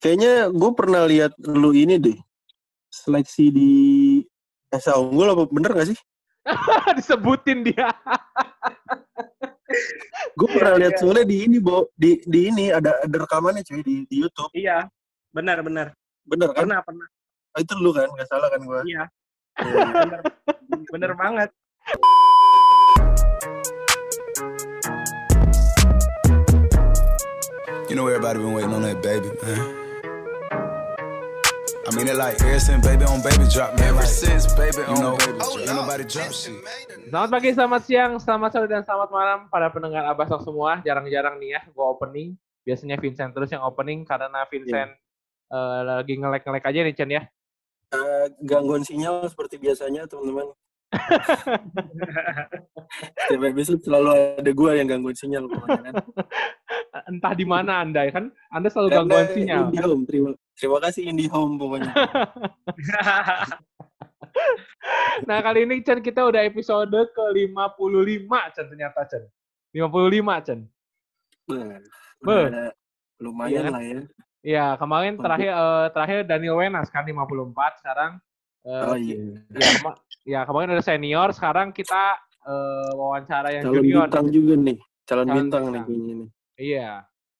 Kayaknya gue pernah lihat lu ini deh. Seleksi di Esa Unggul apa bener gak sih? Disebutin dia. Gue pernah lihat soalnya di ini, Bo. Di, di ini ada, ada rekamannya cuy di, di Youtube. Iya, benar benar. Bener kan? Pernah pernah. Ah, itu lu kan? Gak salah kan gue? Iya, benar. bener banget. You know everybody been waiting on that baby, man. I mean it like ever since baby on baby drop, man. Ever since baby on know, baby drop. Ain't nobody drop shit. Selamat pagi, selamat siang, selamat sore, dan selamat malam para pendengar Abasok semua. Jarang-jarang nih ya, gue opening. Biasanya Vincent terus yang opening karena Vincent eh, lagi ngelek-ngelek aja nih, Chen ya. Eh, gangguan sinyal seperti biasanya, teman-teman. Setiap episode selalu ada gue yang gangguan sinyal. pokoknya kan. Entah di mana Anda ya kan? Anda selalu Karena gangguan sinyal. IndiHome, terima, terima kasih IndiHome pokoknya. Nah, kali ini Chen kita udah episode ke-55 Chen ternyata Chen. 55 Chen. Nah, Be. lumayan Iya kan? lah ya. Iya, kemarin terakhir eh, terakhir Daniel Wenas kan 54, sekarang eh, Oh iya. ya, kema- ya kemarin ada senior, sekarang kita eh, wawancara yang Calon junior. bintang juga nih. Calon, Calon bintang, nih bintang. nih. Iya.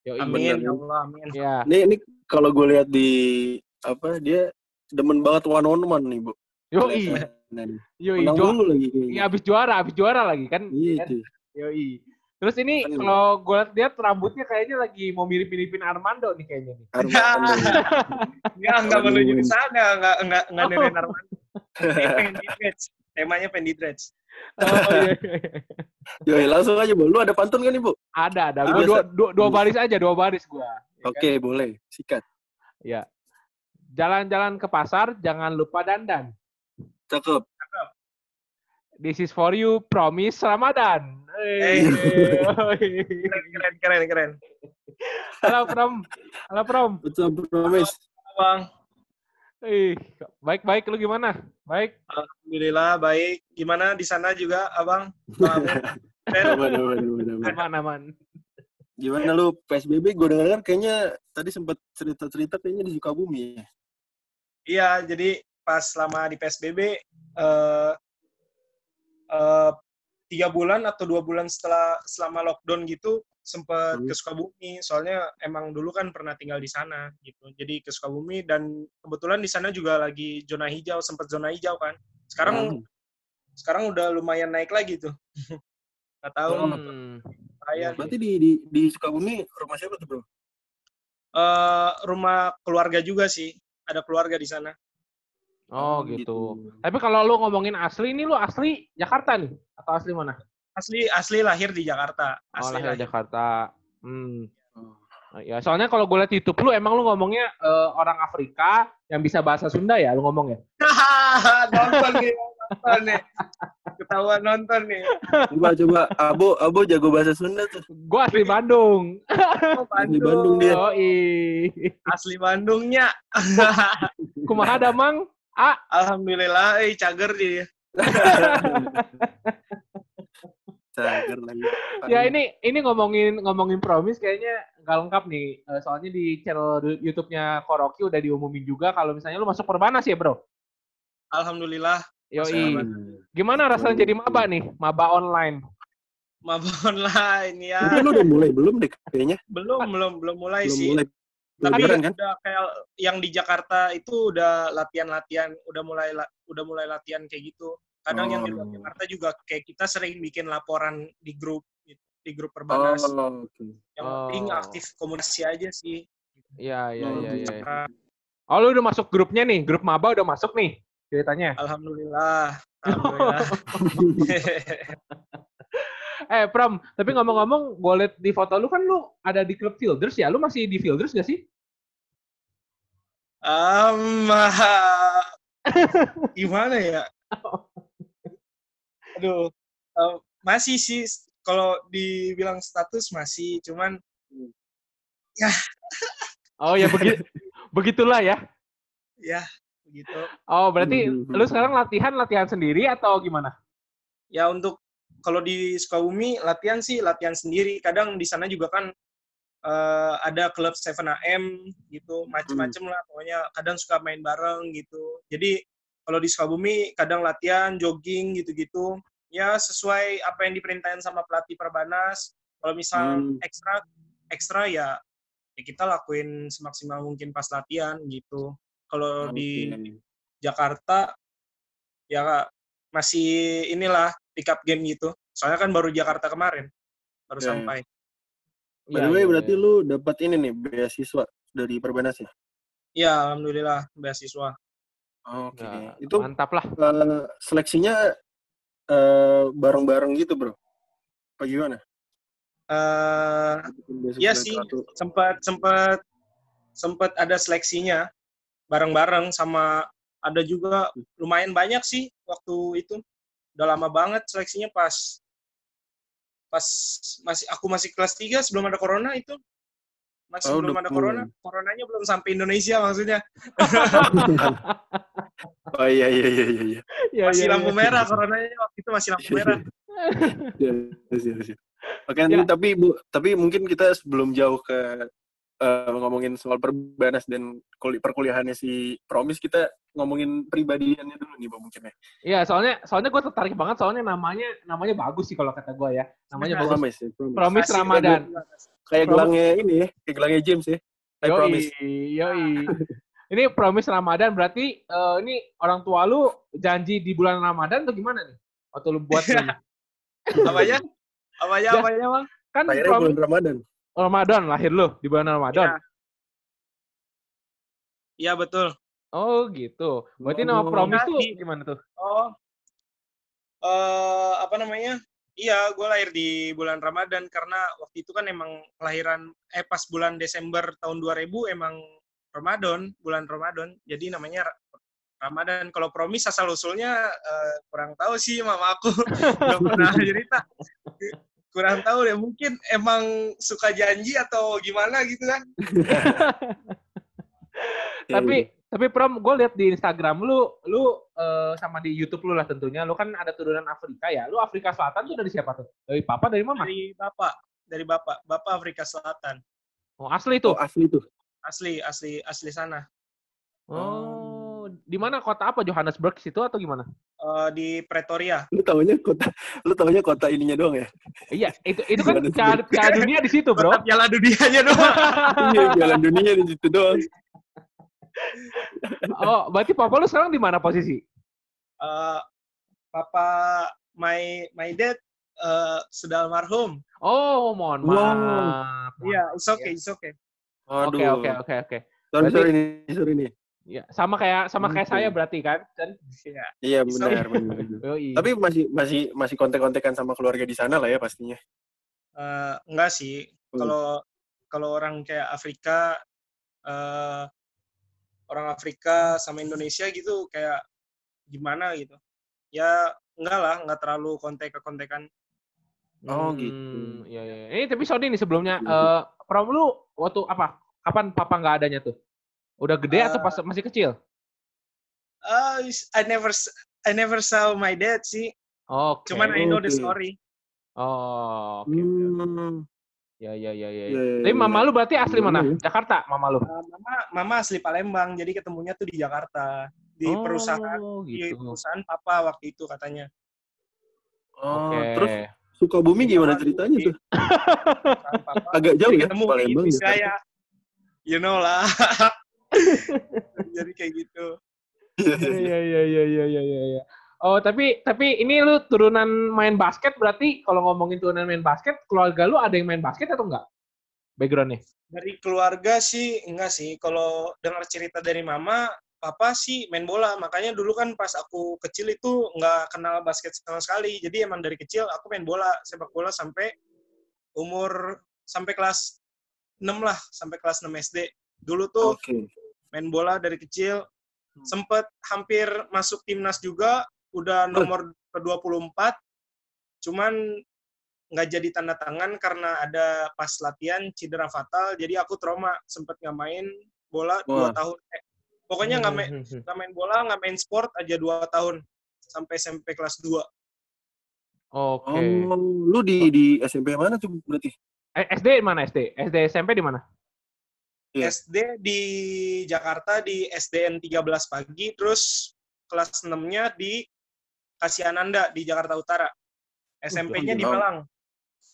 Yo, Amin, ya Allah, amin. Iya. Ini, ini kalau gue lihat di apa dia demen banget one on one nih, Bu. Yo, Nah, yo, Iya, abis juara, abis juara lagi kan. Iya Kan? itu. Yoi. Terus ini Kan- kalau gue lihat rambutnya kayaknya lagi mau mirip-miripin Armando nih kayaknya nih. Armando. Enggak, enggak menuju ke sana, enggak enggak enggak Oh. Armando. Pengen di dredge. Temanya pengen di dredge. Oh, iya, iya. Yoi, langsung aja, Bu. Lu ada pantun kan nih, Bu? Ada, ada. Gue dua, dua, dua baris aja, dua baris gue. Oke, boleh. Sikat. Ya. Jalan-jalan ke pasar, jangan lupa dandan. Cakep. This is for you, promise Ramadan. Hey. Hey. Keren, keren, keren, keren. Halo Prom, halo Prom. What's up, promise? Bang, Ih, baik-baik lu gimana? Baik. alhamdulillah baik. Gimana di sana juga, Abang? Aman, aman, aman, aman. Gimana lu PSBB? Gue dengar kayaknya tadi sempat cerita-cerita kayaknya di Sukabumi ya. Iya, jadi pas lama di PSBB eh eh, tiga bulan atau dua bulan setelah selama lockdown gitu sempat Hmm. ke Sukabumi. Soalnya emang dulu kan pernah tinggal di sana gitu. Jadi ke Sukabumi dan kebetulan di sana juga lagi zona hijau, sempat zona hijau kan. Sekarang Hmm. sekarang udah lumayan naik lagi tuh. Nggak tahu Hmm. saya Berarti di, di di Sukabumi rumah siapa tuh, Bro? eh, rumah keluarga juga sih. Ada keluarga di sana. Oh gitu. Tapi kalau lu ngomongin asli ini lu asli Jakarta nih atau asli mana? Asli asli lahir di Jakarta. Oh, Asli lahir lahir. Jakarta. Hmm. Oh. Ya, soalnya kalau gue liat YouTube lu emang lu ngomongnya eh, orang Afrika yang bisa bahasa Sunda ya, lu ngomongnya. nonton nih, nonton nih. Ketahuan nonton nih. Coba coba Abo Abo jago bahasa Sunda tuh. Gue asli Bandung. Oh, Di Bandung dia. Oh, Asli Bandungnya. Kumaha damang? Ah, Alhamdulillah, eh cager dia. Cager lagi. ya ini ini ngomongin ngomongin promise kayaknya nggak lengkap nih. Eh, soalnya di channel YouTube-nya Koroki udah diumumin juga kalau misalnya lu masuk Perbanas ya, Bro. Alhamdulillah, Yoi. Gimana rasanya jadi maba nih? Maba online. maba online ya. Lu udah mulai belum deh kayaknya? Belum, belum, belum mulai Belum sih. mulai. Tapi kan? udah kayak yang di Jakarta itu udah latihan-latihan, udah mulai la- udah mulai latihan kayak gitu. Kadang yang di luar Oh. Jakarta juga kayak kita sering bikin laporan di grup gitu, di grup Perbanas. Oh, oke. Yang Oh. penting aktif komunikasi aja sih. Iya, iya, Oh, iya, iya. Oh, lu udah masuk grupnya nih, grup maba udah masuk nih ceritanya. Alhamdulillah. Alhamdulillah. Eh, Pram, tapi ngomong-ngomong, gue liat di foto lu kan lu ada di klub Fielders ya? Lu masih di Fielders gak sih? Um, gimana ya? Aduh, eh, masih sih kalau dibilang status masih, cuman Oh ya begitu, begitulah ya. ya begitu. Oh berarti Hmm. lu sekarang latihan latihan sendiri atau gimana? Ya untuk kalau di Sukabumi latihan sih latihan sendiri. Kadang di sana juga kan eh, ada klub 7AM gitu, macem-macem lah pokoknya kadang suka main bareng gitu. Jadi kalau di Sukabumi kadang latihan, jogging gitu-gitu. Ya sesuai apa yang diperintahkan sama pelatih Perbanas. Kalau misal Hmm. ekstra ekstra ya ya kita lakuin semaksimal mungkin pas latihan gitu. Kalau di. Jakarta ya masih inilah pick up game gitu. Soalnya kan baru Jakarta kemarin baru ya. sampai. By Iya, the way, iya, berarti iya. lu dapat ini nih beasiswa dari Perbanas ya? Ya alhamdulillah beasiswa. Oke. Nah, Itu mantap lah. eh, seleksinya eh, bareng-bareng gitu, Bro? Apa gimana? eh Beasiswa Iya sih. sempat sempat sempat ada seleksinya bareng-bareng sama ada juga lumayan banyak sih waktu itu. Udah lama banget seleksinya pas pas masih aku masih kelas 3 sebelum ada corona itu. Masih Oh, belum ada corona. Coronanya belum sampai Indonesia maksudnya. Oh iya iya iya iya. iya. Iya, Masih iya, lampu iya. merah coronanya waktu itu masih lampu merah. Iya, iya, iya. Oke, Ya. nanti tapi Bu, tapi mungkin kita sebelum jauh ke eh, ngomongin soal perbanas dan kuli, perkuliahannya si Promis, kita ngomongin pribadiannya dulu nih, Bu, mungkin ya. Iya, soalnya soalnya gue tertarik banget soalnya namanya namanya bagus sih kalau kata gue ya. Namanya bagus. Promise ya, Promise. Promise Ramadan. Kayak Promise. gelangnya ini ya, kayak gelangnya James ya. I Yoi, promise. yoi. Ini promise Ramadan berarti eh, ini orang tua lu janji di bulan Ramadan atau gimana nih? Waktu lu buat ini? Apanya? Apanya? Ya. Apanya, Bang? kan Akhirnya promise bulan Ramadan. Ramadan lahir lu di bulan Ramadan. Iya. Iya, betul. Oh gitu. Berarti nama Oh. promise tuh Di- gimana tuh? Oh, eh apa namanya? Iya, gue lahir di bulan Ramadan karena waktu itu kan emang kelahiran eh pas bulan Desember tahun 2000 emang Ramadan, bulan Ramadan. Jadi namanya Ra- Ramadan. Kalau promis asal usulnya eh, kurang tahu sih mama aku nggak pernah cerita. Kurang tahu deh, mungkin emang suka janji atau gimana gitu kan. Tapi ya. Tapi Prom, gue lihat di Instagram lu, lu eh, sama di YouTube lu lah tentunya. Lu kan ada turunan Afrika ya. Lu Afrika Selatan tuh dari siapa tuh? Dari papa, dari mama? Dari bapak, dari bapak, bapak Afrika Selatan. Oh asli tuh. Oh, asli tuh. Asli, asli, asli sana. Oh, di mana kota apa? Johannesburg situ atau gimana? Eh, di Pretoria. Lu taunya kota, lu taunya kota ininya doang ya? Iya, itu itu kan piala dunia di situ, bro. Kota Piala Dunianya doang. Iya, jalan dunia di situ doang. Oh, berarti papa lu sekarang di mana posisi? Eh, papa my my dad eh, sudah almarhum. Oh, mohon Wow. maaf. Iya, it's okay, it's okay. Oke, Aduh. oke, oke, oke. Sorry, sorry nih, sorry nih. Ya, sama kayak sama kayak saya berarti kan? Kan? Iya. Iya, benar, benar. Tapi masih masih masih kontek-kontekan sama keluarga di sana lah ya pastinya. Eh, enggak sih. Hmm. Kalau kalau orang kayak Afrika eh orang Afrika sama Indonesia gitu kayak gimana gitu. Ya enggak lah, enggak terlalu kontek-kontekan. Oh, Hmm, gitu. Iya, iya. Ini tapi sorry nih sebelumnya eh prom lu waktu apa? Kapan papa nggak adanya tuh? Udah gede atau pas masih kecil? Uh, I never I never saw my dad sih. Oke. Cuman I know the story. Oh, oke. oke. Hmm. Ya, ya, ya, ya. Ya. iya, Tapi iya. mama lu berarti asli mana? ya? Jakarta, mama lu. Uh, mama mama asli Palembang, jadi ketemunya tuh di Jakarta di oh, perusahaan di gitu. perusahaan papa waktu itu katanya. Oh, Oke. terus Sukabumi gimana ceritanya tuh? Agak jauh ya, ketemu Palembang. gitu, ya. saya. You know lah. jadi kayak gitu. Iya, iya, iya. Iya, iya, iya, iya, iya, iya. Oh, tapi tapi ini lu turunan main basket berarti kalau ngomongin turunan main basket, keluarga lu ada yang main basket atau enggak? Backgroundnya? Dari keluarga sih enggak sih. Kalau dengar cerita dari mama, papa sih main bola. Makanya dulu kan pas aku kecil itu nggak kenal basket sama sekali. Jadi emang dari kecil aku main bola, sepak bola sampai umur sampai kelas 6 lah, sampai kelas 6 SD. Dulu tuh Oke. main bola dari kecil. Sempet hampir masuk timnas juga, udah nomor ke-24. Cuman nggak jadi tanda tangan karena ada pas latihan cedera fatal, jadi aku trauma, sempet nggak main bola dua tahun. Eh, pokoknya nggak main, Hmm, nggak main bola, nggak main sport aja dua tahun sampai SMP kelas 2. Oke. Oh, lu di di SMP mana tuh berarti? Eh, SD mana SD? SD SMP di mana? Iya. SD di Jakarta di SDN 13 pagi, terus kelas 6-nya di Kasiananda di Jakarta Utara. SMP-nya di. Malang.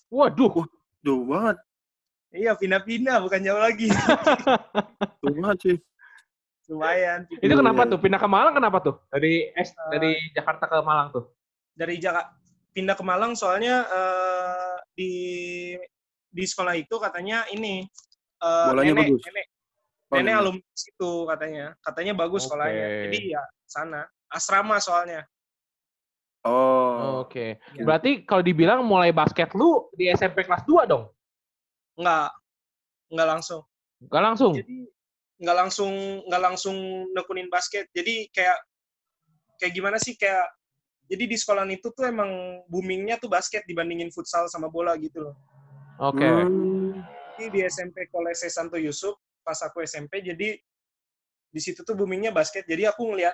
Waduh. Jauh banget. Iya, pindah-pindah, bukan jauh lagi. Jauh banget sih. Lumayan. Itu kenapa Iya. tuh? Pindah ke Malang kenapa tuh? Dari S dari Jakarta ke Malang tuh. Dari Jakarta pindah ke Malang soalnya eh, di di sekolah itu katanya ini eh, Bolanya nenek, bagus. nenek, Oh, nenek iya. alumni situ katanya. Katanya bagus Oke. sekolahnya. Jadi ya sana. Asrama soalnya. Oh. Oke. Iya. Berarti kalau dibilang mulai basket lu di SMP kelas 2 dong? Enggak. Enggak langsung. Gak langsung? jadi nggak langsung nggak langsung nekunin basket jadi kayak kayak gimana sih kayak jadi di sekolahan itu tuh emang boomingnya tuh basket dibandingin futsal sama bola gitu loh Oke. Hmm. jadi di SMP Kolese Santo Yusuf pas aku SMP jadi di situ tuh boomingnya basket jadi aku ngeliat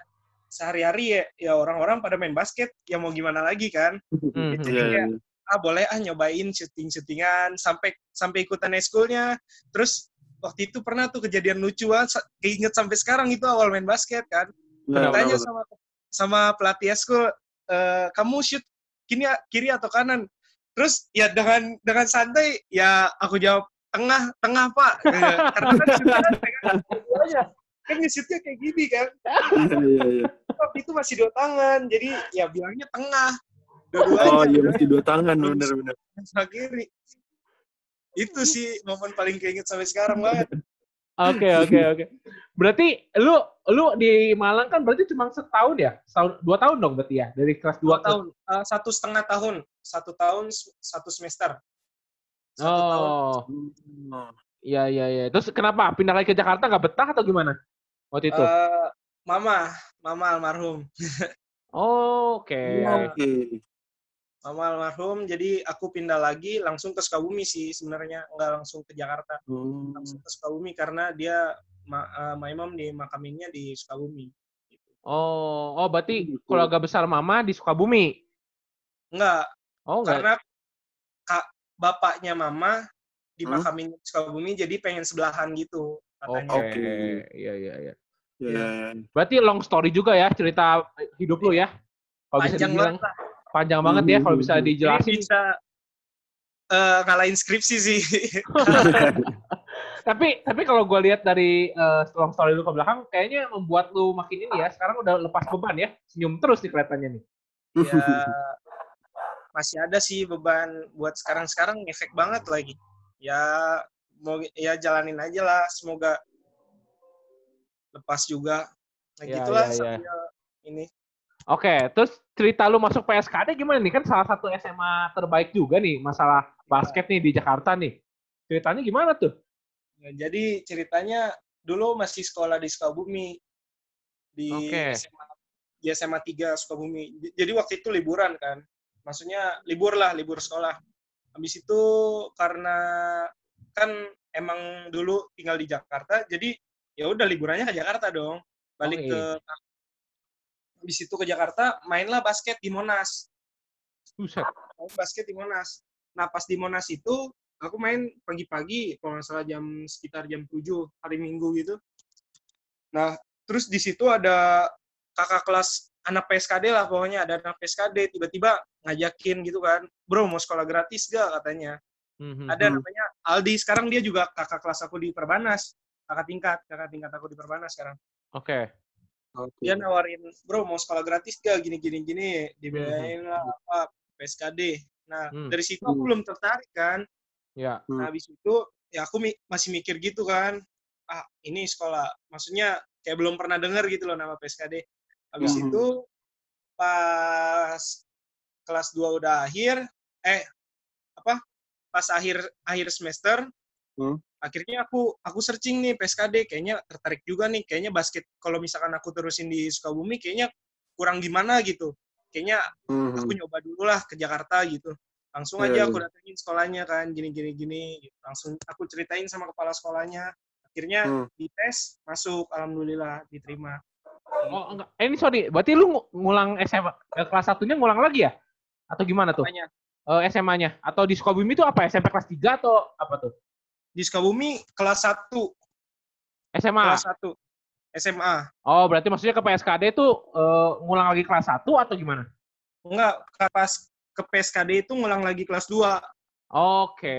sehari-hari ya ya orang-orang pada main basket ya mau gimana lagi kan? Mhm. Jadi Iya, kayak, iya. ah boleh ah nyobain syuting syutingan sampai sampai ikutan eskulnya terus waktu itu pernah tuh kejadian lucu banget sa- keinget sampai sekarang itu awal main basket kan? Iya, tanya benar, sama sama pelatih eskul "Eh, kamu shoot kiri kiri atau kanan? Terus ya dengan dengan santai ya aku jawab tengah tengah pak. Eh, karena kan kan kan nge-shootnya kayak gini kan Iya, iya, iya. itu masih dua tangan jadi ya bilangnya tengah Oh dua-duanya iya masih dua tangan bener-bener. sama kiri. Itu sih momen paling keinget sampai sekarang banget. Oke oke oke. Berarti lu lu di Malang kan berarti cuma setahun ya? Setahun, dua tahun dong berarti ya dari kelas Dua dua ke tahun, eh, satu setengah tahun, satu tahun, satu semester. Satu tahun. Oh, Oh. iya iya iya. Terus kenapa pindah lagi ke Jakarta nggak betah atau gimana? Waktu itu. Eh, mama, mama almarhum. Oh, Oke. Iya. Oke. Mama almarhum, jadi aku pindah lagi langsung ke Sukabumi sih sebenarnya, nggak langsung ke Jakarta. Hmm. Langsung ke Sukabumi karena dia, ma eh, my mom di makaminnya di Sukabumi. Gitu. Oh, oh berarti Gitu. keluarga besar mama di Sukabumi. Enggak, Oh enggak. karena kak bapaknya mama di Hmm? makamin Sukabumi jadi pengen sebelahan gitu Oke. katanya. Oke. Iya iya iya. Iya, iya, iya. Berarti long story juga ya cerita hidup lu ya. Kalau bisa Panjang dibilang banget lah. panjang banget ya kalau bisa dijelasin. Ini bisa eh, ngalahin skripsi sih. tapi tapi kalau gue lihat dari eh, long story lu ke belakang, kayaknya membuat lu makin ini ya. Sekarang udah lepas beban ya, senyum terus nih kelihatannya nih. ya masih ada sih beban buat sekarang-sekarang efek banget lagi. Ya mau ya jalanin aja lah, semoga lepas juga. Nah, Ya, gitulah ya, ya. ini. Oke, terus cerita lu masuk PSKD gimana nih? Kan salah satu SMA terbaik juga nih masalah basket nih di Jakarta nih. Ceritanya gimana tuh? Ya, jadi ceritanya dulu masih sekolah di Sukabumi di Oke. SMA di SMA 3 Sukabumi. Jadi waktu itu liburan kan. Maksudnya libur lah, libur sekolah. Habis itu karena kan emang dulu tinggal di Jakarta, jadi ya udah liburannya ke Jakarta dong. Balik Oh, ke habis itu ke Jakarta, mainlah basket di Monas. Buset. Basket di Monas. Nah, pas di Monas itu aku main pagi-pagi, kalau nggak salah jam sekitar jam 7 hari Minggu gitu. Nah, terus di situ ada kakak kelas anak PSKD lah pokoknya ada anak PSKD tiba-tiba ngajakin gitu kan, bro mau sekolah gratis gak katanya. Mhm. Ada Hmm. namanya Aldi, sekarang dia juga kakak kelas aku di Perbanas, kakak tingkat, kakak tingkat aku di Perbanas sekarang. Oke. Oke. Dia nawarin, bro mau sekolah gratis gak gini gini gini, dibiayain lah apa PSKD. Nah Hmm. dari situ aku Hmm. belum tertarik kan. Ya. Hmm. Nah, habis itu ya aku mi- masih mikir gitu kan. Ah, ini sekolah. Maksudnya kayak belum pernah dengar gitu loh nama PSKD. Habis Hmm. itu pas kelas 2 udah akhir, eh? Pas akhir akhir semester, Hmm. akhirnya aku aku searching nih PSKD, kayaknya tertarik juga nih, kayaknya basket kalau misalkan aku terusin di Sukabumi kayaknya kurang gimana gitu. Kayaknya Mhm. aku nyoba dulu lah ke Jakarta gitu. Langsung Iya, aja iya. aku datengin sekolahnya kan, gini gini gini. gitu. Langsung aku ceritain sama kepala sekolahnya. Akhirnya Hmm. dites, masuk, alhamdulillah diterima. Oh enggak. Eh, ini sorry, berarti lu ngu- ngulang SMA eh, kelas satunya ngulang lagi ya? Atau gimana tuh? Apanya? Eh, SMA-nya? Atau di Sukabumi itu apa? SMP kelas 3 atau apa tuh? Di Sukabumi kelas 1, SMA. kelas 1 SMA. Oh, berarti maksudnya ke PSKD itu eh, ngulang lagi kelas 1 atau gimana? Enggak, ke- pas ke PSKD itu ngulang lagi kelas 2. Oke,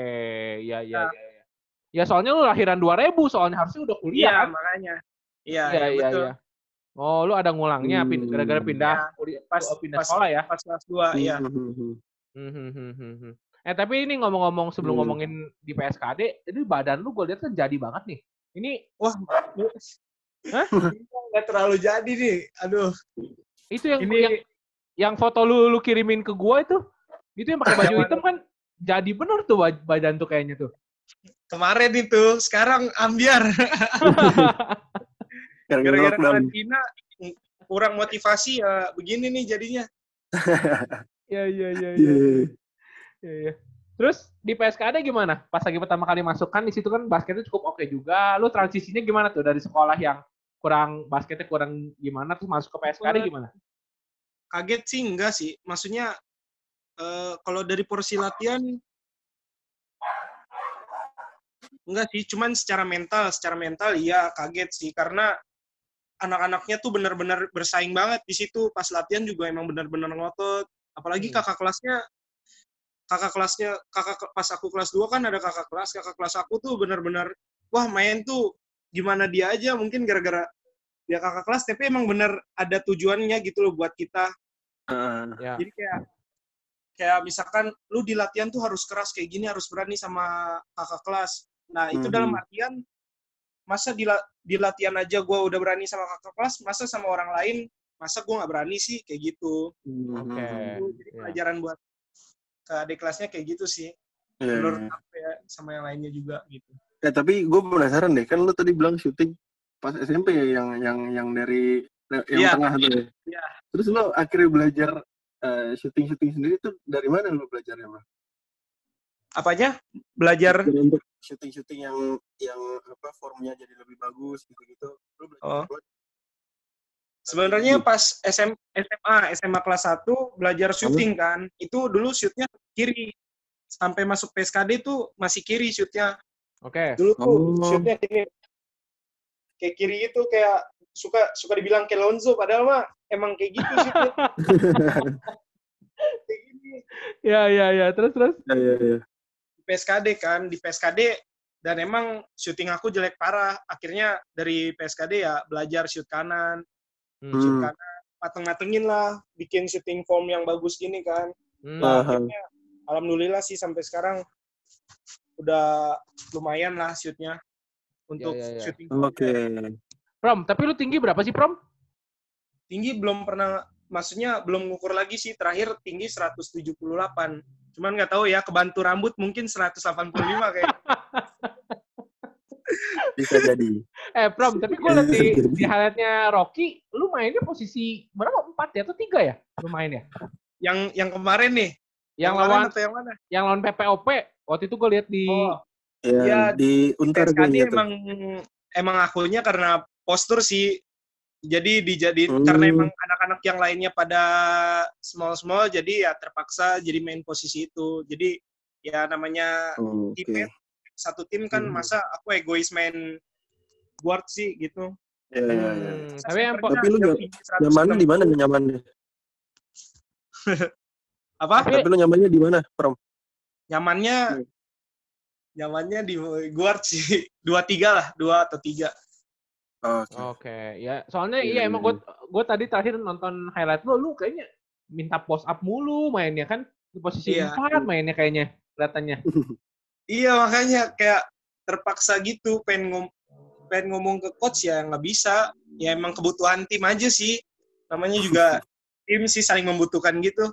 ya ya ya. Ya, ya soalnya lu lahiran 2000, soalnya harusnya udah kuliah Iya, kan? makanya. Iya, Iya, iya, iya, betul. iya. Oh, lu ada ngulangnya Hmm. gara-gara pindah kuliah, pas- oh, pindah pas- sekolah ya? Pas kelas 2, iya. Mhm. Hmm, hmm, hmm, hmm, hmm. Eh tapi ini ngomong-ngomong sebelum Hmm. ngomongin di PSKD, ini badan lu gue lihat kan jadi banget nih. Ini Wah, Hah? nggak terlalu jadi nih. Aduh, itu yang ini yang yang foto lu lu kirimin ke gua itu, itu yang pakai baju hitam kan jadi bener tuh badan tuh kayaknya tuh. kemarin itu, sekarang ambiar. Gara-gara karantina, kurang motivasi ya begini nih jadinya. Iya iya iya Iya. iya. Iya, iya. Terus di PSKD gimana? Pas lagi pertama kali masuk kan di situ kan basketnya cukup oke juga. Lu transisinya gimana tuh dari sekolah yang kurang basketnya kurang gimana terus masuk ke PSKD gimana? Kaget sih enggak sih. Maksudnya eh, kalau dari porsi latihan enggak sih, cuman secara mental, secara mental iya kaget sih karena anak-anaknya tuh benar-benar bersaing banget di situ pas latihan juga emang benar-benar ngotot. Apalagi Hmm. kakak kelasnya kakak kelasnya kakak pas aku kelas 2 kan ada kakak kelas, kakak kelas aku tuh benar-benar wah main tuh gimana dia aja mungkin gara-gara dia kakak kelas tapi emang bener ada tujuannya gitu loh buat kita Heeh. Ya. jadi kayak kayak misalkan lu di latihan tuh harus keras kayak gini harus berani sama kakak kelas nah itu Mhm. dalam artian masa di, la- di latihan aja gue udah berani sama kakak kelas masa sama orang lain masa gue nggak berani sih kayak gitu Oke. Itu jadi ya. pelajaran buat ke adik kelasnya kayak gitu sih Iya, menurut iya. aku ya sama yang lainnya juga gitu Eh tapi gue penasaran deh, kan lu tadi bilang syuting pas SMP ya yang yang yang dari yang Iya. tengah tuh. ya? Iya. Terus lu akhirnya belajar syuting syuting sendiri tuh dari mana lu belajarnya, Bro? apanya belajar Belajar untuk syuting syuting yang yang apa formnya jadi lebih bagus gitu gitu. Lu belajar Oh. Sebenarnya pas SM, SMA, SMA kelas 1 belajar syuting kan, itu dulu shootnya kiri. Sampai masuk PSKD tuh masih kiri shootnya. Oke. Dulu tuh Oh. shootnya kiri. Kayak kiri itu kayak suka suka dibilang kayak Lonzo, padahal mah emang kayak gitu shootnya. kayak gini. Ya ya ya. Terus terus. Iya iya iya. Di PSKD kan, di PSKD dan emang syuting aku jelek parah. Akhirnya dari PSKD ya belajar shoot kanan, Hmm. Hmm. kanan, mateng-matengin lah, bikin shooting form yang bagus gini kan. Hmm. Nah, akhirnya alhamdulillah sih sampai sekarang udah lumayan lah shootnya untuk Ya, ya, ya. shooting. Oke. Prom, tapi lu tinggi berapa sih Prom? Tinggi belum pernah, maksudnya belum ngukur lagi sih. Terakhir tinggi 178. Cuman nggak tahu ya, kebantu rambut mungkin 185 kayak. Bisa jadi. Eh Prom, tapi gue liat di, di highlightnya Rocky, lu mainnya posisi berapa? Empat ya atau tiga ya? Lu mainnya? yang yang kemarin nih. Yang kemarin lawan atau yang mana? yang lawan PPOP, waktu itu gue liat di Oh, Ya, Iya, di Untar gue emang emang akunya karena postur sih. Jadi dijadiin Hmm. karena emang anak-anak yang lainnya pada small small jadi ya terpaksa jadi main posisi itu. Jadi ya namanya Oh, Oke. tim satu tim kan Hmm. masa aku egois main guard sih gitu. Iya iya iya. Hmm, tapi yang Tapi lu Nyamannya di mana nih nyamannya? Apa? Tapi- Tapi lu nyamannya di mana, Prom? Nyamannya Hmm. nyamannya di guard sih. Dua tiga lah, dua atau tiga. Oke. Oke, ya soalnya Iya, iya emang iya. gue gue tadi terakhir nonton highlight lu, lu kayaknya minta post up mulu mainnya kan di posisi Iya. empat mainnya kayaknya kelihatannya. Iya makanya kayak terpaksa gitu pengen ngom pengen ngomong ke coach ya nggak bisa. Ya emang kebutuhan tim aja sih. Namanya juga tim sih saling membutuhkan gitu.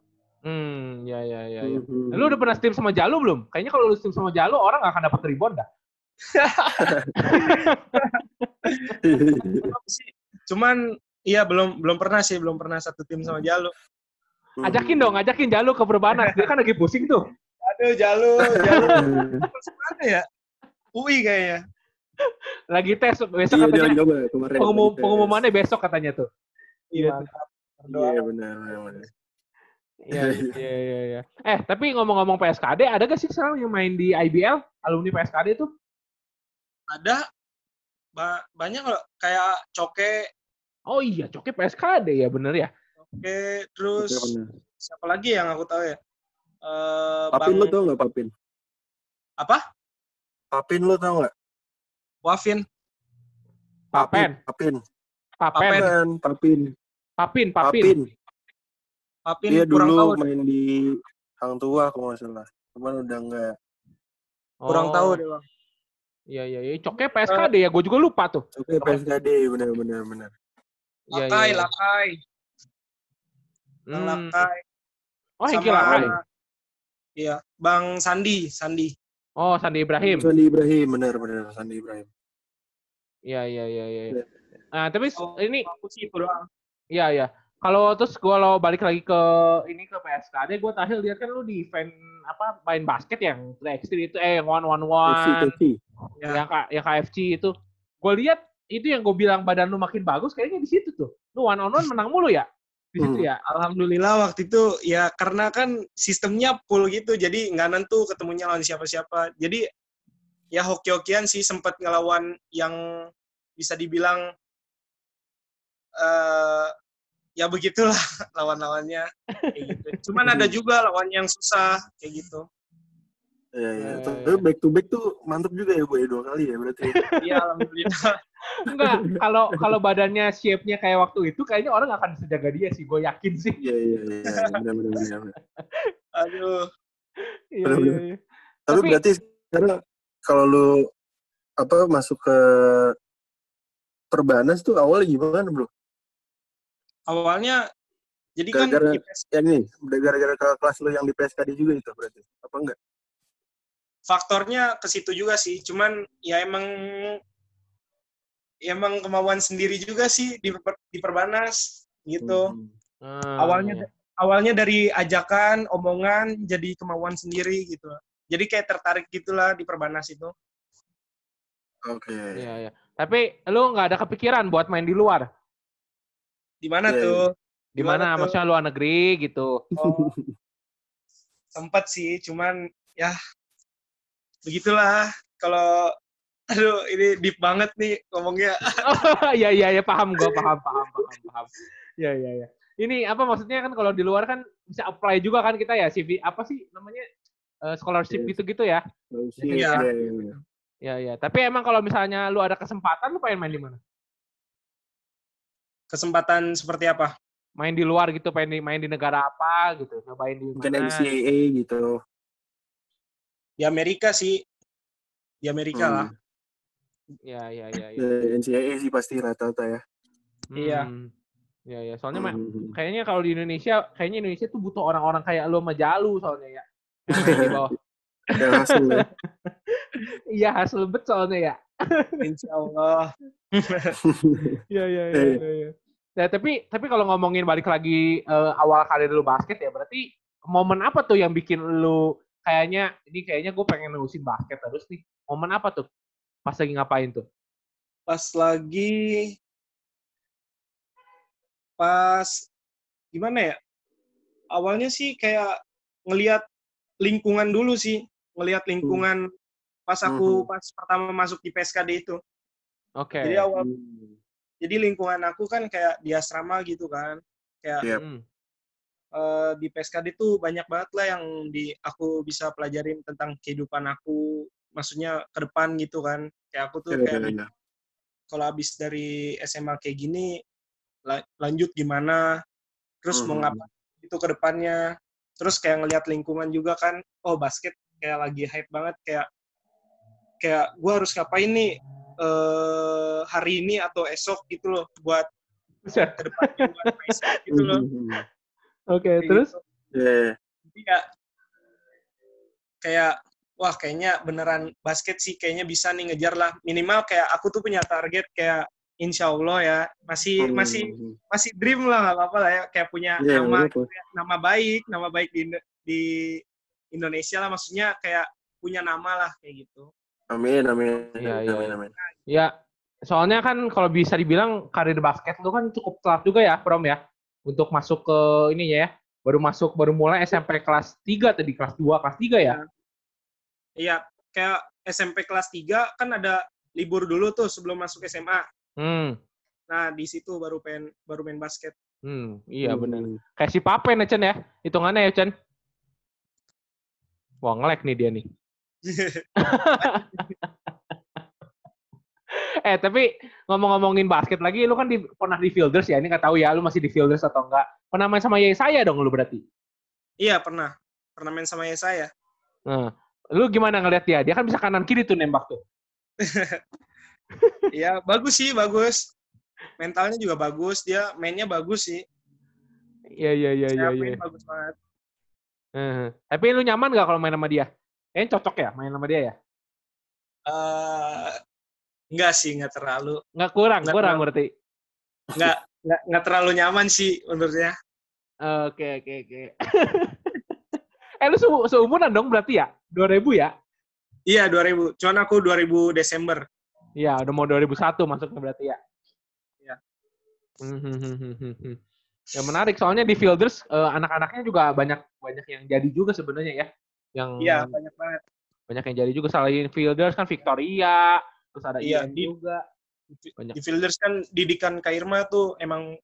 Hmm, ya ya ya. ya. Mhm. Lu udah pernah steam sama Jalu belum? Kayaknya kalau lu steam sama Jalu orang gak akan dapat rebound dah. Cuman iya belum belum pernah sih belum pernah satu tim sama Jalu. Ajakin dong, ajakin Jalu ke Perbanas. Dia kan lagi pusing tuh. Aduh Jalu, Jalu mana ya? UI kayaknya. Lagi tes besok Iya, katanya. coba kemarin. Pengumum, pengumumannya besok katanya tuh. Iya. Berdoa. Iya benar benar. Iya, iya, iya, iya. Eh, tapi ngomong-ngomong PSKD, ada gak sih sekarang yang main di IBL? Alumni PSKD tuh? Ada ba- banyak loh kayak Coke, Oh iya, Coke PSKD ya, bener ya? Terus Oke, bener. siapa lagi yang aku tahu ya? Eh Papin Bang lu tau nggak Papin? apa? Papin lu tau nggak? Wafin. Papen, Papin. Papen, Papin. Papin. Papin, Papin. Papin. Papin Dia kurang dulu tahu. main di Hang Tua kalau nggak salah. Cuman udah nggak. Kurang Oh, tahu deh, Bang. Iya, iya, iya. Coke PSKD ya, gue juga lupa tuh. Oke, PSKD bener-bener bener. Iya, Lakai, iya, iya. Lakai, Bang Hmm. Lakai. Oh, Hengki sama Lakai. Iya, Bang Sandi, Sandi. Oh, Sandi Ibrahim. Sandi Ibrahim, bener-bener Sandi Ibrahim. Iya, iya, iya, iya. Iya. Nah, tapi Oh, ini aku sih doang. Iya iya. Kalau terus gue lo balik lagi ke ini ke PSKD, gue terakhir lihat kan lu di event apa main basket yang 3x3 itu eh yang one one one FC. Ya. yang K- yang KFC itu. Gue lihat itu yang gue bilang badan lu makin bagus kayaknya di situ tuh. Lu one on one menang mulu ya di situ Hmm. ya. Alhamdulillah waktu itu ya karena kan sistemnya full gitu, jadi nggak nentu ketemunya lawan siapa-siapa. Jadi ya hoki-hokian sih sempat ngelawan yang bisa dibilang eh ya begitulah lawan-lawannya kayak gitu. Cuman ada juga lawan yang susah kayak gitu. Iya, iya. Iya, Tapi iya. back to back tuh mantep juga ya, Bu, ya, dua kali ya berarti. Iya alhamdulillah. Enggak, kalau kalau badannya shape-nya kayak waktu itu kayaknya orang nggak akan bisa jaga dia sih, gue yakin sih. Iya, iya, iya. Bener-bener. bener. Aduh. Iya iya iya. Tapi, Tapi- berarti sekarang kalau lu apa masuk ke Perbanas tuh awalnya gimana, Bro? Awalnya jadi kan Gara-gara- IPS Yang ini, gara-gara ke kelas lu yang di PSKD juga itu berarti. Apa enggak? Faktornya ke situ juga sih. Cuman ya emang ya emang kemauan sendiri juga sih di, per- di Perbanas gitu. Hmm. Ah, Awalnya awalnya dari ajakan, omongan jadi kemauan sendiri gitu. Jadi kayak tertarik gitulah di Perbanas itu. Oke. Iya iya. Tapi lu nggak ada kepikiran buat main di luar? Di mana Iya, tuh? Di mana? Maksudnya luar negeri gitu. Oh, sempat sih, cuman ya begitulah. Kalau aduh ini deep banget nih ngomongnya. Oh, iya iya iya paham gue paham paham paham paham. Iya iya iya. Ini apa maksudnya kan kalau di luar kan bisa apply juga kan kita ya CV apa sih namanya Eh, scholarship Yes. gitu-gitu ya. Iya. Iya, iya, iya. Iya iya. Tapi emang kalau misalnya lu ada kesempatan lu pengen main di mana? Kesempatan seperti apa? Main di luar gitu, pengen di, main di negara apa gitu, nyobain di Mungkin mana? NCAA gitu. Di Amerika sih. Di Amerika lah. Hmm. Iya iya iya. iya. Ya, NCAA sih pasti rata-rata ya. Iya. Hmm. Iya iya. Soalnya ma- Hmm. kayaknya kalau di Indonesia, kayaknya Indonesia tuh butuh orang-orang kayak lu sama Jalu soalnya ya. Yang main di bawah. Yang hasil ya. Iya hasil bet soalnya ya. Insya Allah. Iya iya iya, iya. iya. Nah, tapi tapi kalau ngomongin balik lagi eh, awal karir lu basket ya berarti momen apa tuh yang bikin lu kayaknya ini kayaknya gue pengen nerusin basket terus nih. Momen apa tuh? Pas lagi ngapain tuh? Pas lagi pas gimana ya? Awalnya sih kayak ngelihat lingkungan dulu sih, ngelihat lingkungan pas aku Mhm. pas pertama masuk di PSKD itu. Oke. Jadi awal Hmm. jadi lingkungan aku kan kayak di asrama gitu kan. Kayak Iya. Hmm. eh, di PSKD tuh banyak banget lah yang di aku bisa pelajarin tentang kehidupan aku, maksudnya ke depan gitu kan. Kayak aku tuh Iya, kayak iya, iya. kalau habis dari SMA kayak gini la- lanjut gimana, terus mau Mhm. ngapain itu ke depannya. Terus kayak ngelihat lingkungan juga kan, oh basket kayak lagi hype banget kayak kayak gua harus ngapain nih eh hari ini atau esok gitu loh buat ke depannya buat basket gitu loh. Oke, Kayak terus gitu. Iya. Jadi ya kayak wah kayaknya beneran basket sih kayaknya bisa nih ngejar lah minimal kayak aku tuh punya target kayak insya Allah ya masih Hmm. masih masih dream lah nggak apa-apa lah ya kayak punya Iya, nama nama baik nama baik di di Indonesia lah maksudnya kayak punya nama lah kayak gitu Amin, amin. Iya, iya, amin, iya. amin. ya soalnya kan kalau bisa dibilang karir basket lu kan cukup telat juga ya, Prom ya. Untuk masuk ke ini ya, baru masuk baru mulai SMP kelas 3 tadi kelas 2 kelas 3 ya Iya, kayak SMP kelas 3 kan ada libur dulu tuh sebelum masuk SMA. hmm Nah, di situ baru pengen baru main basket. hmm iya benar Hmm. kayak si Papen ya Chen ya hitungannya ya Chen wah ngelek nih dia nih eh tapi ngomong-ngomongin basket lagi lu kan di, pernah di Fielders ya ini nggak tahu ya lu masih di Fielders atau enggak pernah main sama Yesaya dong lu berarti iya, pernah. Pernah main sama saya. nah lu gimana ngeliat dia dia kan bisa kanan kiri tuh nembak tuh Iya, bagus sih, bagus. Mentalnya juga bagus, dia mainnya bagus sih. iya iya iya iya iya main bagus banget. Eh, tapi lu nyaman nggak kalau main sama dia kayaknya cocok ya main sama dia ya Eh enggak sih, enggak terlalu. nggak kurang Nggak kurang terlalu. berarti Enggak enggak enggak terlalu nyaman sih menurutnya. oke oke oke eh lu se- seumuran dong berarti ya 2000 ya Iya, 2000. Cuman aku 2000 Desember. Iya, udah mau 2001 masuknya berarti ya. Iya. Hmm, hmm, hmm. Ya menarik soalnya di Fielders eh, anak-anaknya juga banyak banyak yang jadi juga sebenarnya ya. Yang Iya, banyak banget. banyak yang jadi juga selain Fielders kan Victoria, terus ada Iya, di- juga. Banyak. Di Fielders kan didikan Kairma tuh emang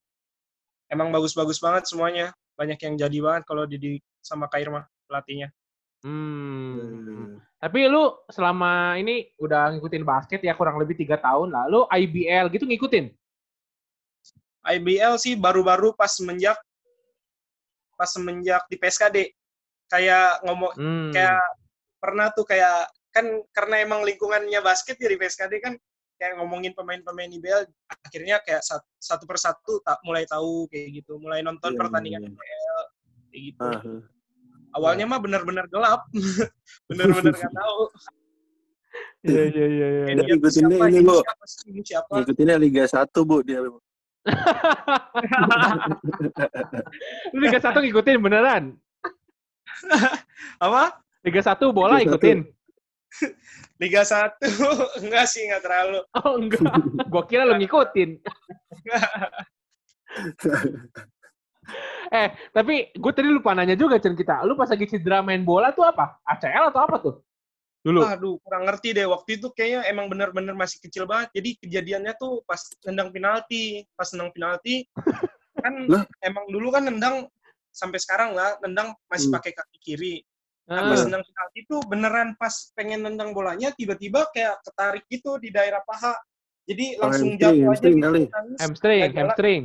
emang bagus-bagus banget semuanya. Banyak yang jadi banget kalau didik sama Kairma pelatihnya. Hmm. Tapi lu selama ini udah ngikutin basket ya kurang lebih tiga tahun lah. Lu IBL gitu ngikutin? IBL sih baru-baru pas semenjak pas semenjak di PSKD kayak ngomong Hmm. kayak pernah tuh kayak kan karena emang lingkungannya basket ya di PSKD kan kayak ngomongin pemain-pemain IBL akhirnya kayak sat- satu persatu tak mulai tahu kayak gitu mulai nonton Iya, pertandingan iya. IBL kayak gitu Ah, awalnya mah bener-bener gelap bener-bener nggak tahu Iya iya iya iya. Tuh ngikutinnya ini, Bu. Ngikutinnya Liga 1, Bu, dia. Bu. Lu Liga 1 ngikutin beneran? apa Liga 1 bola Liga ikutin? Liga 1 enggak sih enggak terlalu Oh enggak, gua kira lu ngikutin. eh, tapi gue tadi lupa nanya juga Chen kita. Lu pas lagi cedera main bola tuh apa? ACL atau apa tuh? Dulu. Aduh, kurang ngerti deh. Waktu itu kayaknya emang bener-bener masih kecil banget. Jadi kejadiannya tuh pas nendang penalti. Pas nendang penalti, kan emang dulu kan nendang sampai sekarang lah, nendang masih Hmm. pakai kaki kiri. Ah, Nah, pas nendang penalti itu beneran pas pengen nendang bolanya, tiba-tiba kayak ketarik gitu di daerah paha. Jadi Oh, langsung jatuh aja hamstring gitu. hamstring, hamstring.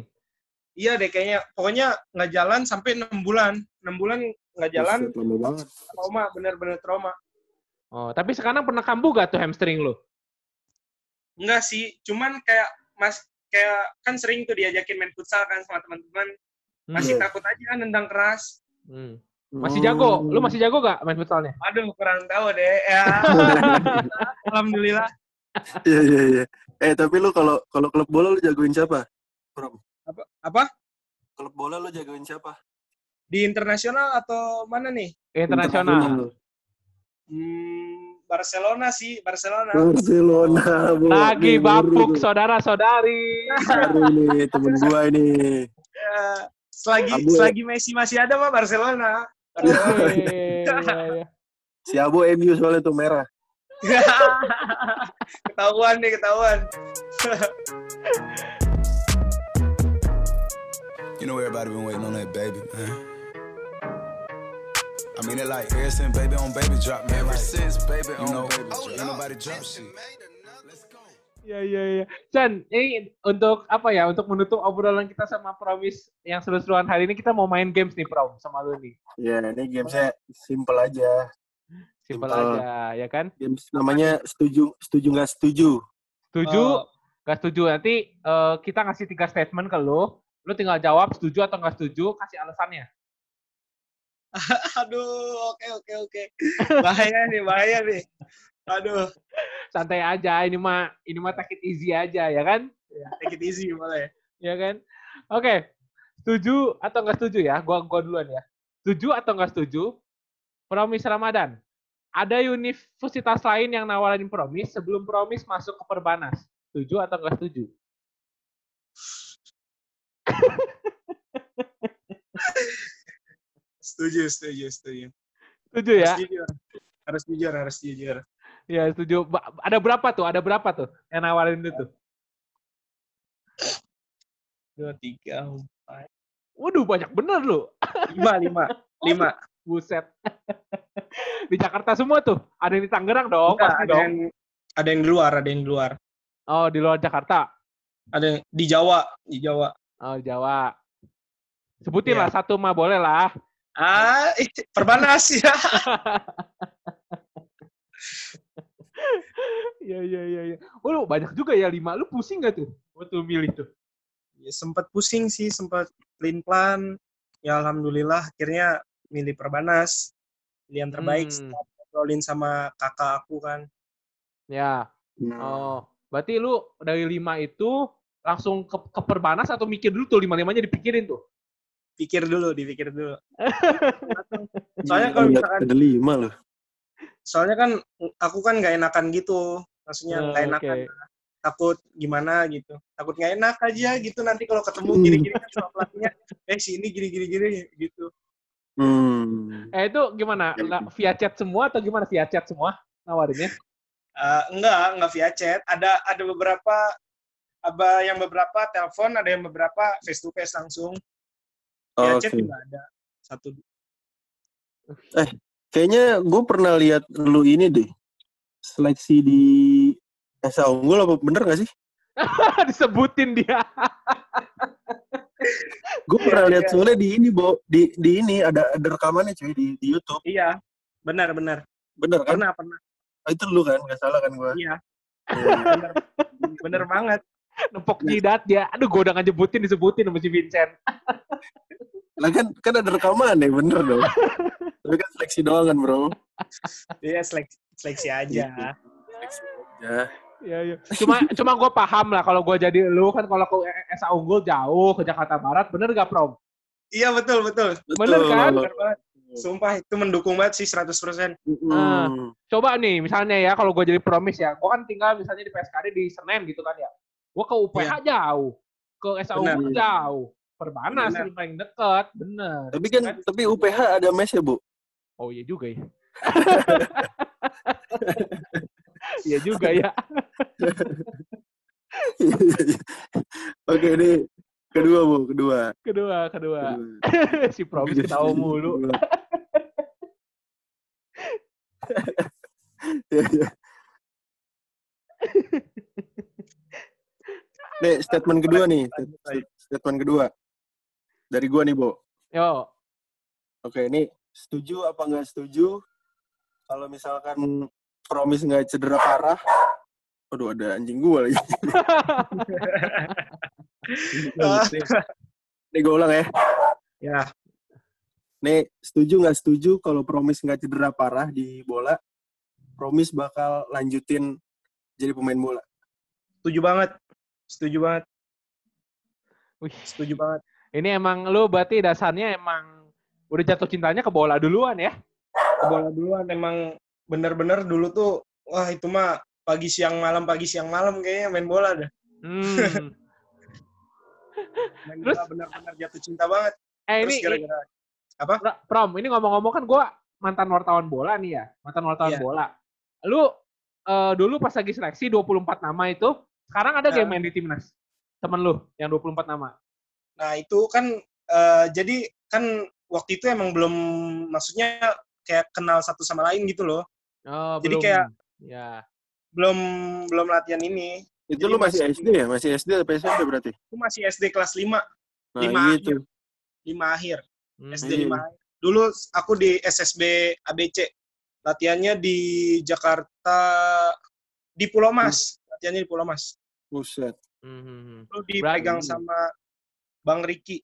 Iya deh kayaknya. Pokoknya nggak jalan sampai 6 bulan. 6 bulan nggak jalan, trauma, bener-bener trauma. Oh, tapi sekarang pernah kambuh gak tuh hamstring lu? Enggak sih, cuman kayak mas kayak kan sering tuh diajakin main futsal kan sama teman-teman. Hmm. Masih Iya. takut aja nendang keras. Hmm. Masih jago? Lu masih jago gak main futsalnya? Aduh, kurang tahu deh. Ya, alhamdulillah. Iya, iya, iya. Eh, tapi lu kalau kalau klub bola lu jagoin siapa? Pram? Apa? Apa? Klub bola lu jagoin siapa? Di internasional atau mana nih? Internasional. Hmm, Barcelona sih, Barcelona. Barcelona, Bu. Lagi Nih, bapuk saudara-saudari. Baru nih temen gua ini. Ya, selagi Abu. selagi Messi masih ada mah Barcelona. Barcelona. Iya, iya. Si Abu MU soalnya tuh merah. ketahuan nih, ketahuan. You know everybody been waiting on that baby, man. I mean it like ever since baby on baby drop, man. Ever since baby on know, baby drop, ain't nobody drop shit. Iya iya iya. Chan, ini untuk apa ya? Untuk menutup obrolan kita sama Promis yang seru-seruan hari ini kita mau main games nih Prom sama lu nih. Ya, ini gamesnya simple aja. Simpel Simple. aja, ya kan? Games namanya setuju, setuju nggak setuju. Setuju? Oh. Gak setuju. Nanti eh, kita ngasih tiga statement ke lu. Lu tinggal jawab setuju atau nggak setuju, kasih alasannya. Aduh, oke oke oke. Bahaya nih, bahaya nih. Aduh, Santai aja. Ini mah ini mah take it easy aja, ya kan? take it easy malah ya. Ya kan? Oke. Setuju atau nggak setuju ya? Gua gua duluan ya. Setuju atau nggak setuju? Promis Ramadan. Ada universitas lain yang nawarin promis sebelum promis masuk ke Perbanas. Setuju atau nggak setuju? setuju, setuju, setuju. Setuju ya? Harus jujur. Harus jujur, harus jujur. Iya, setuju. Ada berapa tuh? Ada berapa tuh yang nawarin lu tuh? Dua, tiga, empat, Waduh, banyak bener lu. lima, lima, lima. Buset. di Jakarta semua tuh. Ada yang di Tangerang dong, Enggak, pasti ada dong. yang ada yang di luar, ada yang di luar. Oh, di luar Jakarta. Ada yang di Jawa, di Jawa. Oh, Jawa. Sebutin Iya. lah satu mah boleh lah. Ah, perbanas ya. Iya, iya, iya. iya. Oh, lu banyak juga ya lima. Lu pusing gak tuh waktu milih tuh? ya sempat pusing sih, sempat plan-plan. Ya alhamdulillah akhirnya milih Perbanas. Pilihan terbaik Hmm. setelah ngobrolin sama kakak aku kan. Ya. Oh, berarti lu dari lima itu langsung ke, ke Perbanas atau mikir dulu tuh lima-limanya dipikirin tuh? Pikir dulu, dipikir dulu. Soalnya kalau Ada- misalkan- ada lima loh. Soalnya kan aku kan nggak enakan gitu. Maksudnya Oh, nggak oke. enakan. Takut gimana gitu. Takut nggak enak aja gitu nanti kalau ketemu Hmm. gini-gini kan sama pelatihnya. Eh sini gini-gini gini gitu. Hmm. Eh itu gimana? Ya, Lah, Via chat semua atau gimana via chat semua nawarinnya? Eh, enggak, enggak via chat. Ada ada beberapa apa yang beberapa telepon, ada yang beberapa face to face langsung. Via Oke. chat juga ada. Satu Kayaknya gue pernah lihat lu ini deh. Seleksi di Esa Unggul apa bener gak sih? Disebutin dia. Gue Iya, pernah lihat iya. soalnya di ini, Bo. Di, di ini ada, ada rekamannya cuy di, di Youtube. Iya, benar benar. Bener kan? Pernah pernah. Ah, itu lu kan? Gak salah kan gue? Iya, benar. benar banget. Nempok jidat dia. Aduh, gue udah ngejebutin disebutin sama si Vincent. Lah kan, kan ada rekaman ya, bener dong. Tapi kan seleksi doang kan bro. Iya, seleksi, seleksi aja. Seleksi aja. Iya, iya. Cuma cuma gue paham lah kalau gue jadi lu kan kalau ke SA Unggul jauh ke Jakarta Barat, bener gak Prom? Iya, betul betul. Bener kan? Banget. Sumpah itu mendukung banget sih 100%. Hmm. Coba nih, misalnya ya kalau gue jadi promis ya, gue kan tinggal misalnya di PSKD di Senen gitu kan ya. Gue ke UPH jauh, ke SA Benar. Unggul jauh. Perbanas paling deket, bener. Tapi kan, tapi UPH ada mes ya bu. Oh iya juga ya. Iya juga ya. Oke ini kedua bu, kedua. Kedua, kedua. Kedua. si promis ketawa mulu. Iya, iya. Nih statement kedua nih, stat- statement kedua dari gua nih, Bo. Yo, Oke, ini setuju apa nggak setuju? Kalau misalkan promis nggak cedera parah, aduh ada anjing gua lagi. Nih gue ulang ya. Ya, Nih setuju nggak setuju kalau promis nggak cedera parah di bola, promis bakal lanjutin jadi pemain bola. setuju banget. Setuju banget. Wih, Setuju banget. ini emang lu berarti dasarnya emang udah jatuh cintanya ke bola duluan ya? Ke bola duluan emang bener-bener dulu tuh wah itu mah pagi siang malam pagi siang malam kayaknya main bola dah. Hmm. Main Terus? bener-bener jatuh cinta banget. Eh Terus ini, gara-gara Pra- Prom, ini ngomong-ngomong kan gue mantan wartawan bola nih ya, mantan wartawan Iya. bola. Lu eh, dulu pas lagi seleksi 24 nama itu, sekarang ada Nah. main di timnas? Temen lu yang 24 nama? Nah itu kan eh, jadi kan waktu itu emang belum maksudnya kayak kenal satu sama lain gitu loh. Oh, Jadi belum. kayak- ya. Belum belum latihan ini. Itu Jadi lu masih masih- SD ya? Masih SD atau SMP berarti? Aku masih SD kelas 5, Nah Lima gitu. 5 akhir. Hmm. SD Iya. 5 akhir. Dulu aku di SSB ABC. Latihannya di Jakarta di Pulau Mas. Latihannya di Pulau Mas. Buset. Hmm, hmm, hmm. Lu dipegang Berarti- sama Bang Riki.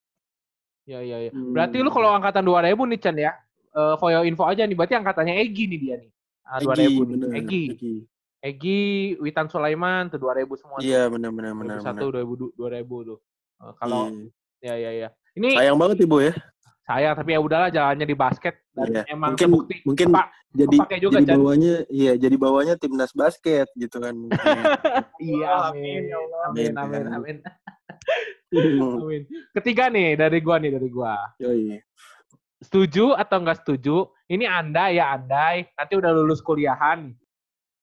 Ya, ya, ya. Hmm. Berarti lu kalau angkatan 2000 nih, Chan ya, eh for your info aja nih, berarti angkatannya Egi nih dia nih. Ah, 2000 nih. bener. Egi. Egi. Egi, Witan Sulaiman tuh 2000 semua. Iya benar benar benar. 2001, 2000, 2000 tuh. Eh, kalau Iya. ya ya ya. Ini sayang banget ibu ya. sayang tapi ya udahlah jalannya di basket dan Iya. emang Mungkin terbukti. mungkin Pak, jadi juga, jadi Chan. bawahnya iya jadi bawahnya timnas basket gitu kan. iya, Oh, amin. amin, ya Allah. Amin, Amin, amin, amin. Amin. Amin. Ketiga nih dari gua nih dari gua. Yoi. setuju atau nggak setuju? Ini andai ya andai, nanti udah lulus kuliahan.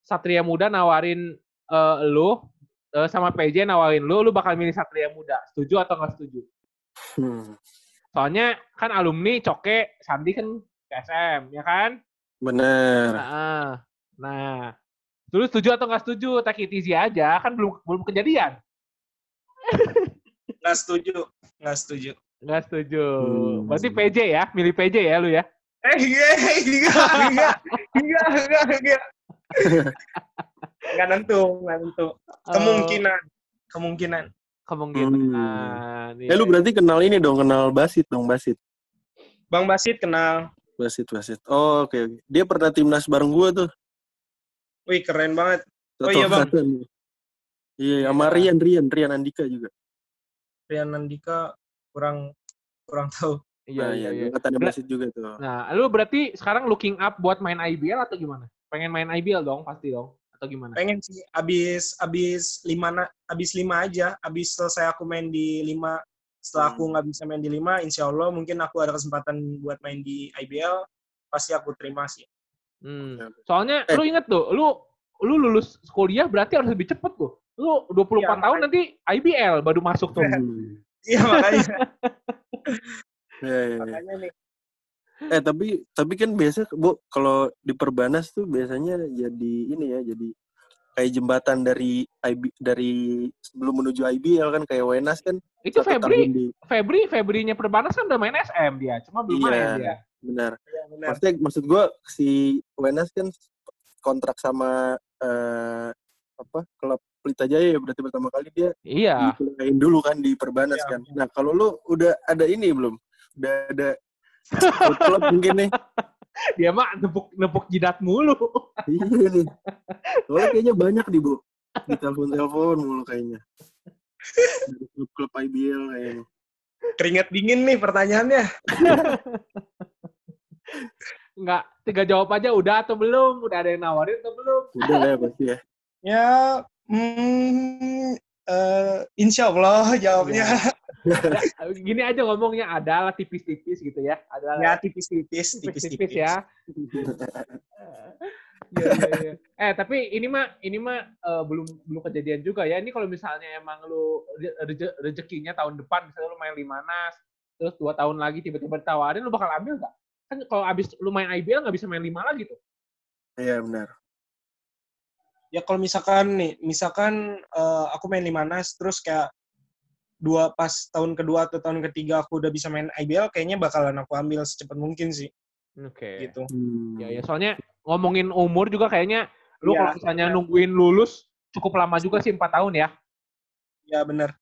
Satria Muda nawarin eh, lu eh, sama PJ nawarin lu, lu bakal milih Satria Muda. Setuju atau nggak setuju? Hmm, Soalnya kan alumni Coke, Sandi kan KSM, ya kan? bener. Nah, nah. Dulu setuju atau nggak setuju? Easy aja, kan belum belum kejadian. Nggak setuju. Nggak setuju. Nggak setuju. Hmm. Berarti PJ ya, milih PJ ya lu ya? Eh, enggak, enggak, enggak, enggak, enggak, enggak. Enggak nentu, enggak nentu. Kemungkinan, kemungkinan. Kemungkinan. Eh lu berarti kenal ini dong, kenal Basit dong, Basit. Bang Basit kenal. Basit, Basit. Oh, oke. oke. Dia pernah timnas bareng gua tuh. Wih, keren banget. Oh, iya, Bang. Iya, sama Rian, Rian, Rian Andika juga. Rian Nandika kurang kurang tahu. Iya, Nah, iya, iya. Angkatannya Ber- Basit juga tuh. Nah, lu berarti sekarang looking up buat main IBL atau gimana? Pengen main IBL dong, pasti dong. Atau gimana? Pengen sih abis abis lima na- abis lima aja. Abis selesai aku main di lima. Setelah aku nggak bisa main di lima, insya Allah mungkin aku ada kesempatan buat main di IBL. Pasti aku terima sih. Hmm. Ya. Soalnya Eh. lu inget tuh, lu lu lulus kuliah berarti harus lebih cepet tuh. Lu 24 Iya, tahun nanti IBL baru masuk tuh. Iya makanya. Iya, iya, iya. makanya nih. Eh tapi tapi kan biasa bu kalau di Perbanas tuh biasanya jadi ini ya jadi kayak jembatan dari IB, dari sebelum menuju IBL kan kayak Wenas kan Itu Febri, di Febri, Febrinya Perbanas kan udah main SM dia, cuma belum Iya. main dia. benar. Iya, benar. Maksudnya maksud gua si Wenas kan kontrak sama eh, apa klub Pelita Jaya ya berarti pertama kali dia Iya. dikuliahin dulu kan di Perbanas Iya. kan. Nah kalau lu udah ada ini belum? Udah ada klub mungkin nih? Dia mah nepuk nepuk jidat mulu. iya nih. Soalnya kayaknya banyak di bu. Di telepon-telepon mulu kayaknya. Dari klub-klub IBL kayaknya. Keringat dingin nih pertanyaannya. Enggak, tiga jawab aja udah atau belum? Udah ada yang nawarin atau belum? Udah lah ya pasti ya. Ya, hmm, eh, insya Allah jawabnya. Ya, gini aja ngomongnya adalah tipis-tipis gitu ya. Adalah Ya tipis-tipis, tipis-tipis ya. Iya, iya, iya. Eh tapi ini mah ini mah eh, belum belum kejadian juga ya. Ini kalau misalnya emang lu re- reje- rezekinya tahun depan misalnya lu main Limanas terus dua tahun lagi tiba-tiba ditawarin lu bakal ambil nggak? Kan kalau abis lu main IBL nggak bisa main lima lagi tuh. Iya benar. Ya kalau misalkan nih, misalkan eh, aku main Limanas, terus kayak dua pas tahun kedua atau tahun ketiga aku udah bisa main IBL, kayaknya bakalan aku ambil secepat mungkin sih, Oke. gitu. Hmm. Ya ya soalnya ngomongin umur juga kayaknya lu Iya, kalau misalnya benar. nungguin lulus cukup lama juga sih empat tahun ya. Ya benar.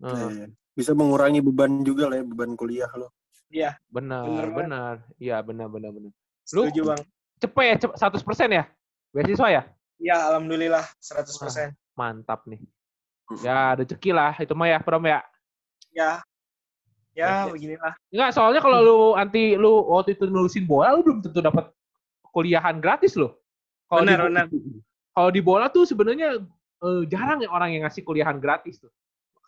Iya, Heeh. iya. Bisa mengurangi beban juga lah ya, beban kuliah lo. Iya, benar, banget. benar. Iya, benar benar benar. setuju bang. Cepet ya, cepet 100% ya? Beasiswa ya? Ya alhamdulillah 100%. Mantap nih. Ya, rezeki lah itu mah ya, Prom ya. Ya, Ya, ya beginilah. Enggak, soalnya kalau lu anti lu waktu itu nulisin bola lu belum tentu dapat kuliahan gratis loh. Kalau di, Benar, kalau di bola tuh sebenarnya eh, jarang ya orang yang ngasih kuliahan gratis tuh.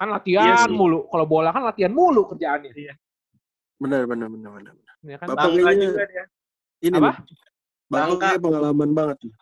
Kan latihan Iya mulu. Kalau bola kan latihan mulu kerjaannya. Benar, benar, benar, benar. benar. Ya kan? Bapak juga dia. Ini Apa? kayak pengalaman banget nih.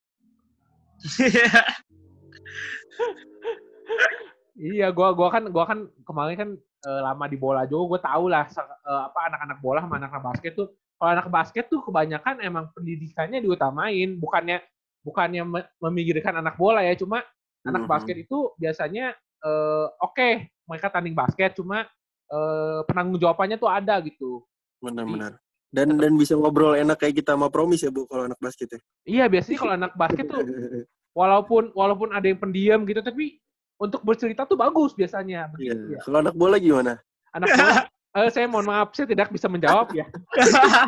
Iya, gua gua kan gua kan kemarin kan eh, lama di bola juga, gua tahu lah eh, apa anak-anak bola sama anak-anak basket tuh. Kalau anak basket tuh kebanyakan emang pendidikannya diutamain, bukannya bukannya me- memikirkan anak bola ya, cuma anak Mhm. basket itu biasanya eh, oke mereka tanding basket, cuma eh, penanggung jawabannya tuh ada gitu. Benar, benar. Dan dan bisa ngobrol enak kayak kita sama Promis ya, Bu, kalau anak basket ya. Iya, biasanya kalau anak basket tuh walaupun walaupun ada yang pendiam gitu, tapi untuk bercerita tuh bagus biasanya. Iya. Begitu ya. Kalau anak bola gimana? Anak bola, eh, saya mohon maaf, saya tidak bisa menjawab ya.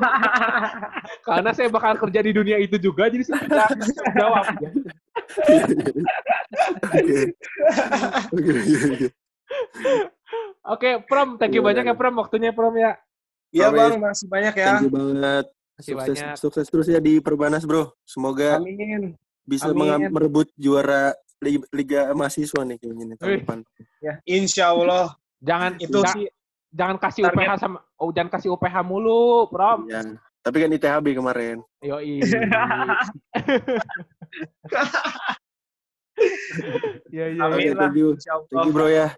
Karena saya bakal kerja di dunia itu juga, jadi saya tidak bisa menjawab. Ya. Oke. Oke, Prom, thank you Iya, banyak ya iya. Prom, waktunya Prom ya. Iya bang, masih banyak ya. Thank you banget. Makasih Sukses, banyak. sukses terus ya di Perbanas, Bro. Semoga Amin. Bisa Amin. mengam- merebut juara Liga, Liga mahasiswa nih kayaknya nih tahun depan. Ya, insya Allah Jangan itu sih jangan kasih Target. UPH sama oh jangan kasih UPH mulu, Prom. Ya. Tapi kan ITHB kemarin. Yoi. Iya iya. Amin iya. lah. Thank you bro ya.